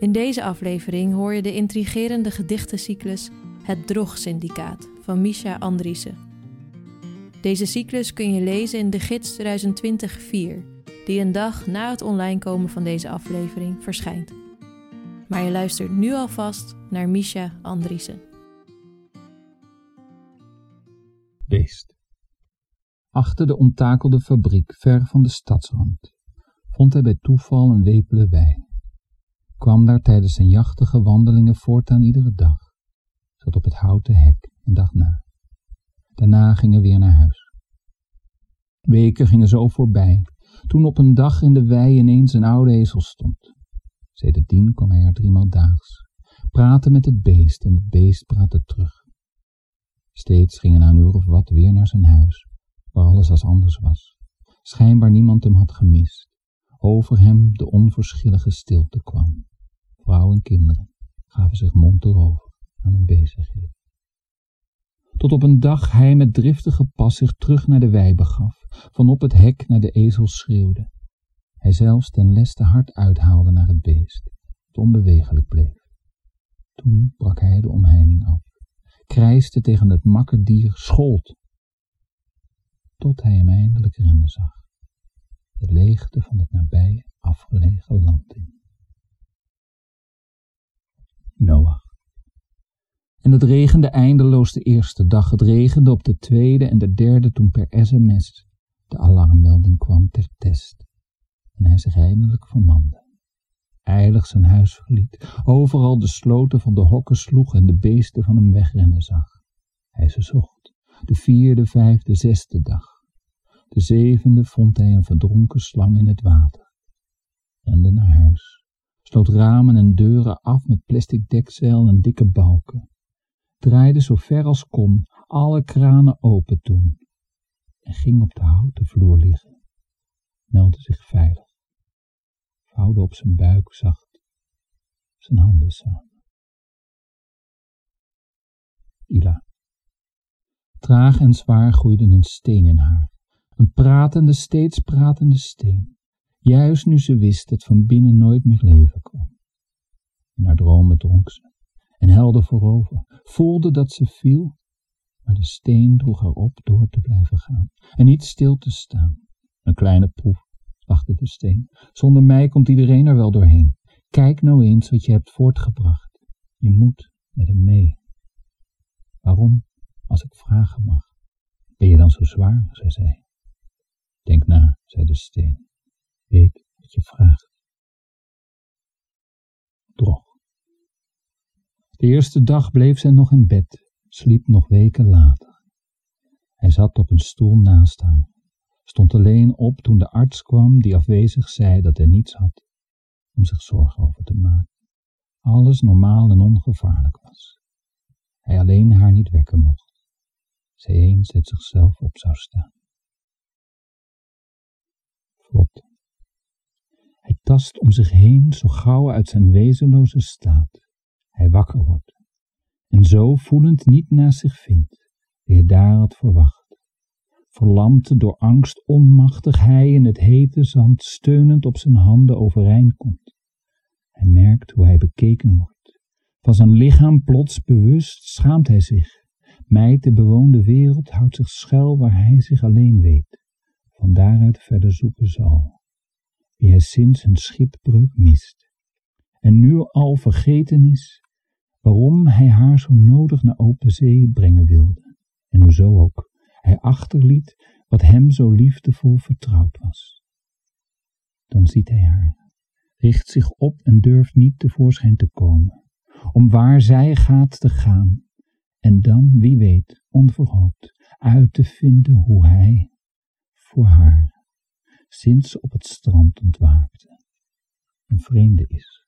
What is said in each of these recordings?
In deze aflevering hoor je de intrigerende gedichtencyclus Het Drog-syndicaat van Misha Andriessen. Deze cyclus kun je lezen in de gids 2020-4, die een dag na het online komen van deze aflevering verschijnt. Maar je luistert nu alvast naar Misha Andriessen. Beest. Achter de onttakelde fabriek, ver van de stadsrand, vond hij bij toeval een wepele wei kwam daar tijdens zijn jachtige wandelingen voortaan iedere dag, zat op het houten hek en dacht na. Daarna gingen weer naar huis. Weken gingen zo voorbij, toen op een dag in de wei ineens een oude ezel stond. Sedertdien kwam hij er driemaal daags, praatte met het beest en het beest praatte terug. Steeds ging hij na een uur of wat weer naar zijn huis, waar alles als anders was. Schijnbaar niemand hem had gemist. Over hem de onverschillige stilte kwam vrouw en kinderen gaven zich monter over aan hun bezigheden. Tot op een dag hij met driftige pas zich terug naar de wei begaf, van op het hek naar de ezel schreeuwde. Hij zelfs ten leste hard uithaalde naar het beest, het onbewegelijk bleef. Toen brak hij de omheining af, krijste tegen het makkerdier, schold, tot hij hem eindelijk rennen zag, de leegte van het nabije afgelegen land in. Noach. En het regende eindeloos de eerste dag, het regende op de tweede en de derde toen per sms de alarmmelding kwam ter test en hij zich eindelijk vermande. Eilig zijn huis verliet, overal de sloten van de hokken sloeg en de beesten van hem wegrennen zag. Hij ze zocht, de vierde, vijfde, zesde dag. De zevende vond hij een verdronken slang in het water. Rende naar huis sloot ramen en deuren af met plastic dekzeil en dikke balken, draaide zo ver als kon alle kranen open toen en ging op de houten vloer liggen, meldde zich veilig, vouwde op zijn buik zacht zijn handen samen. Ila. Traag en zwaar groeide een steen in haar, een pratende, steeds pratende steen juist nu ze wist dat van binnen nooit meer leven kwam. In haar dromen dronk ze en helde voorover, voelde dat ze viel, maar de steen droeg haar op door te blijven gaan en niet stil te staan. Een kleine proef, lachte de steen. Zonder mij komt iedereen er wel doorheen. Kijk nou eens wat je hebt voortgebracht. Je moet met hem mee. Waarom, als ik vragen mag? Ben je dan zo zwaar, zei zij. Denk na, zei de steen weet wat je vraagt. Droog. De eerste dag bleef zij nog in bed, sliep nog weken later. Hij zat op een stoel naast haar, stond alleen op toen de arts kwam die afwezig zei dat hij niets had om zich zorgen over te maken. Alles normaal en ongevaarlijk was. Hij alleen haar niet wekken mocht. Zij eens uit zichzelf op zou staan. Tast om zich heen zo gauw uit zijn wezenloze staat. Hij wakker wordt. En zo voelend niet naast zich vindt, weer daar had verwacht. Verlamd door angst onmachtig hij in het hete zand steunend op zijn handen overeind komt. Hij merkt hoe hij bekeken wordt. Van zijn lichaam plots bewust schaamt hij zich. Mijt de bewoonde wereld houdt zich schuil waar hij zich alleen weet. Van daaruit verder zoeken zal die hij sinds hun schipbreuk mist, en nu al vergeten is waarom hij haar zo nodig naar open zee brengen wilde, en hoezo ook hij achterliet wat hem zo liefdevol vertrouwd was. Dan ziet hij haar, richt zich op en durft niet tevoorschijn te komen, om waar zij gaat te gaan, en dan, wie weet, onverhoopt, uit te vinden hoe hij voor haar sinds ze op het strand ontwaakte, een vreemde is.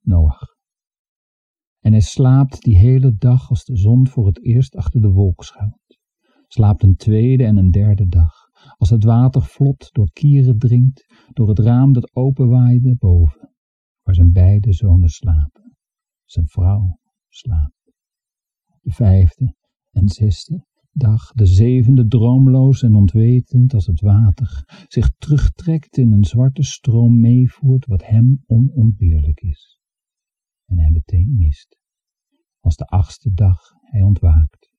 Noach. En hij slaapt die hele dag als de zon voor het eerst achter de wolk schuilt. Slaapt een tweede en een derde dag, als het water vlot door kieren dringt, door het raam dat openwaaide boven, waar zijn beide zonen slapen. Zijn vrouw slaapt. De vijfde en zesde dag, de zevende droomloos en ontwetend als het water, zich terugtrekt in een zwarte stroom meevoert wat hem onontbeerlijk is. En hij meteen mist. Als de achtste dag hij ontwaakt,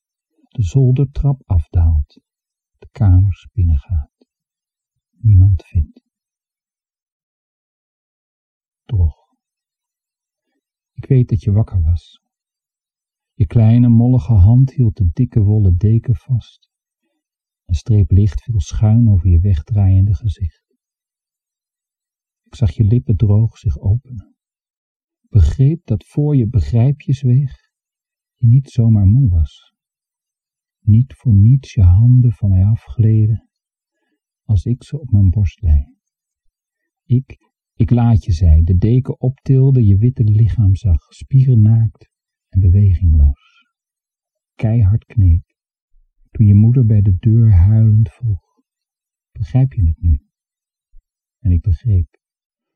de zoldertrap afdaalt, de kamers binnengaat. Niemand vindt. Droog. Ik weet dat je wakker was. Je kleine mollige hand hield de dikke wollen deken vast. Een streep licht viel schuin over je wegdraaiende gezicht. Ik zag je lippen droog zich openen. Begreep dat voor je begrijpje zweeg, je niet zomaar moe was. Niet voor niets je handen van mij afgleden, als ik ze op mijn borst lei. Ik, ik laat je zei, de deken optilde, je witte lichaam zag, spierennaakt en bewegingloos. Keihard kneep, toen je moeder bij de deur huilend vroeg, begrijp je het nu? En ik begreep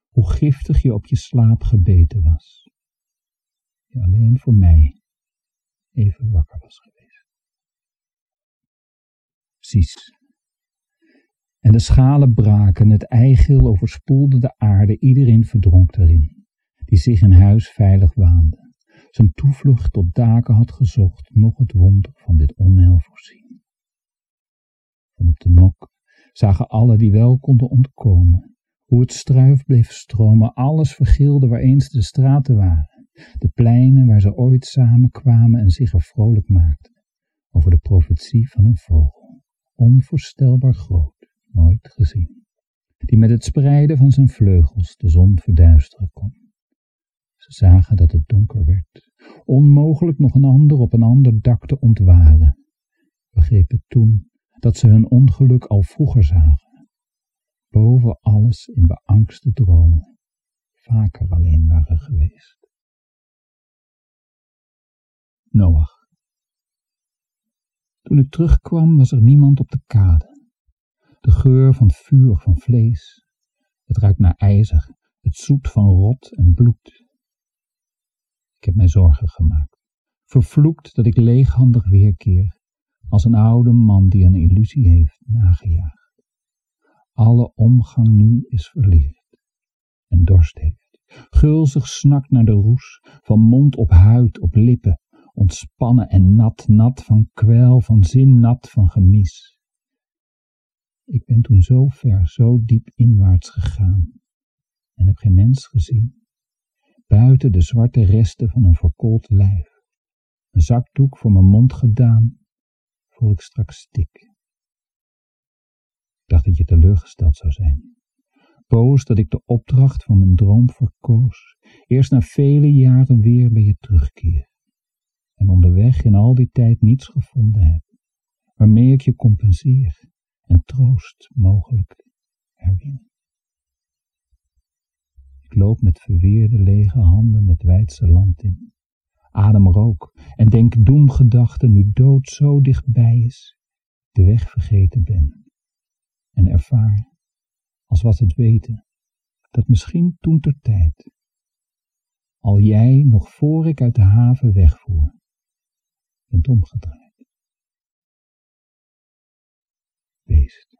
hoe giftig je op je slaap gebeten was. Je alleen voor mij even wakker was geweest. Precies. En de schalen braken, het eigeel overspoelde de aarde, iedereen verdronk erin, die zich in huis veilig waande zijn toevlucht tot daken had gezocht, nog het wonder van dit onheil voorzien. Van op de nok zagen alle die wel konden ontkomen, hoe het struif bleef stromen, alles vergilde waar eens de straten waren, de pleinen waar ze ooit samenkwamen en zich er vrolijk maakten, over de profetie van een vogel, onvoorstelbaar groot, nooit gezien, die met het spreiden van zijn vleugels de zon verduisteren kon. Ze zagen dat het donker werd, onmogelijk nog een ander op een ander dak te ontwaren, begrepen toen dat ze hun ongeluk al vroeger zagen, boven alles in beangste dromen, vaker alleen waren geweest. Noach. Toen ik terugkwam was er niemand op de kade. De geur van vuur van vlees, het ruikt naar ijzer, het zoet van rot en bloed, ik heb mij zorgen gemaakt. Vervloekt dat ik leeghandig weerkeer, als een oude man die een illusie heeft nagejaagd. Alle omgang nu is verleerd en dorst heeft. Gulzig snakt naar de roes, van mond op huid, op lippen, ontspannen en nat, nat van kwel, van zin, nat van gemis. Ik ben toen zo ver, zo diep inwaarts gegaan en heb geen mens gezien buiten de zwarte resten van een verkoold lijf. Een zakdoek voor mijn mond gedaan, voor ik straks stik. Ik dacht dat je teleurgesteld zou zijn. Boos dat ik de opdracht van mijn droom verkoos, eerst na vele jaren weer bij je terugkeer. En onderweg in al die tijd niets gevonden heb, waarmee ik je compenseer en troost mogelijk herwinnen. Loop met verweerde lege handen het wijdse land in. Adem rook en denk doemgedachten nu dood zo dichtbij is, de weg vergeten ben. En ervaar, als was het weten, dat misschien toen ter tijd, al jij nog voor ik uit de haven wegvoer, bent omgedraaid. Beest.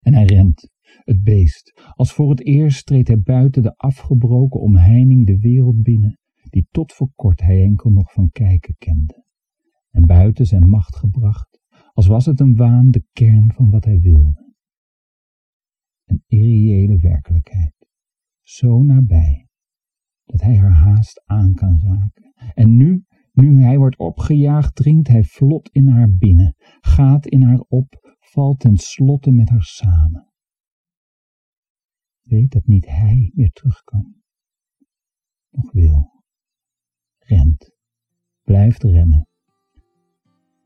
En hij rent, het beest. Als voor het eerst treedt hij buiten de afgebroken omheining de wereld binnen, die tot voor kort hij enkel nog van kijken kende. En buiten zijn macht gebracht, als was het een waan de kern van wat hij wilde. Een irreële werkelijkheid, zo nabij, dat hij haar haast aan kan raken. En nu, nu hij wordt opgejaagd, dringt hij vlot in haar binnen, gaat in haar op, valt ten slotte met haar samen Weet dat niet hij weer terug kan. Nog wil. Rent. Blijft rennen.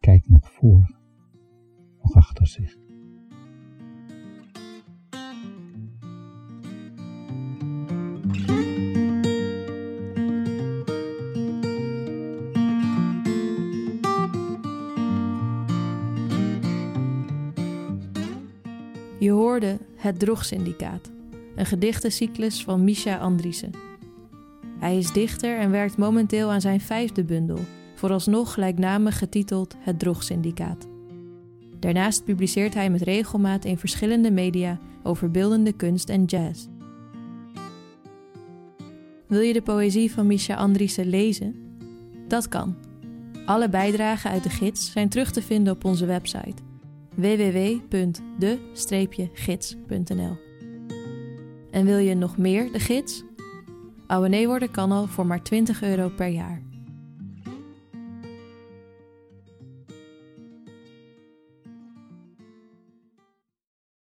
Kijkt nog voor. Nog achter zich. Je hoorde het drogsyndicaat een gedichtencyclus van Misha Andriessen. Hij is dichter en werkt momenteel aan zijn vijfde bundel, vooralsnog gelijknamig getiteld Het Drogsyndicaat. Daarnaast publiceert hij met regelmaat in verschillende media over beeldende kunst en jazz. Wil je de poëzie van Misha Andriessen lezen? Dat kan. Alle bijdragen uit de gids zijn terug te vinden op onze website www.de-gids.nl. En wil je nog meer de gids? Abonnee worden kan al voor maar 20 euro per jaar.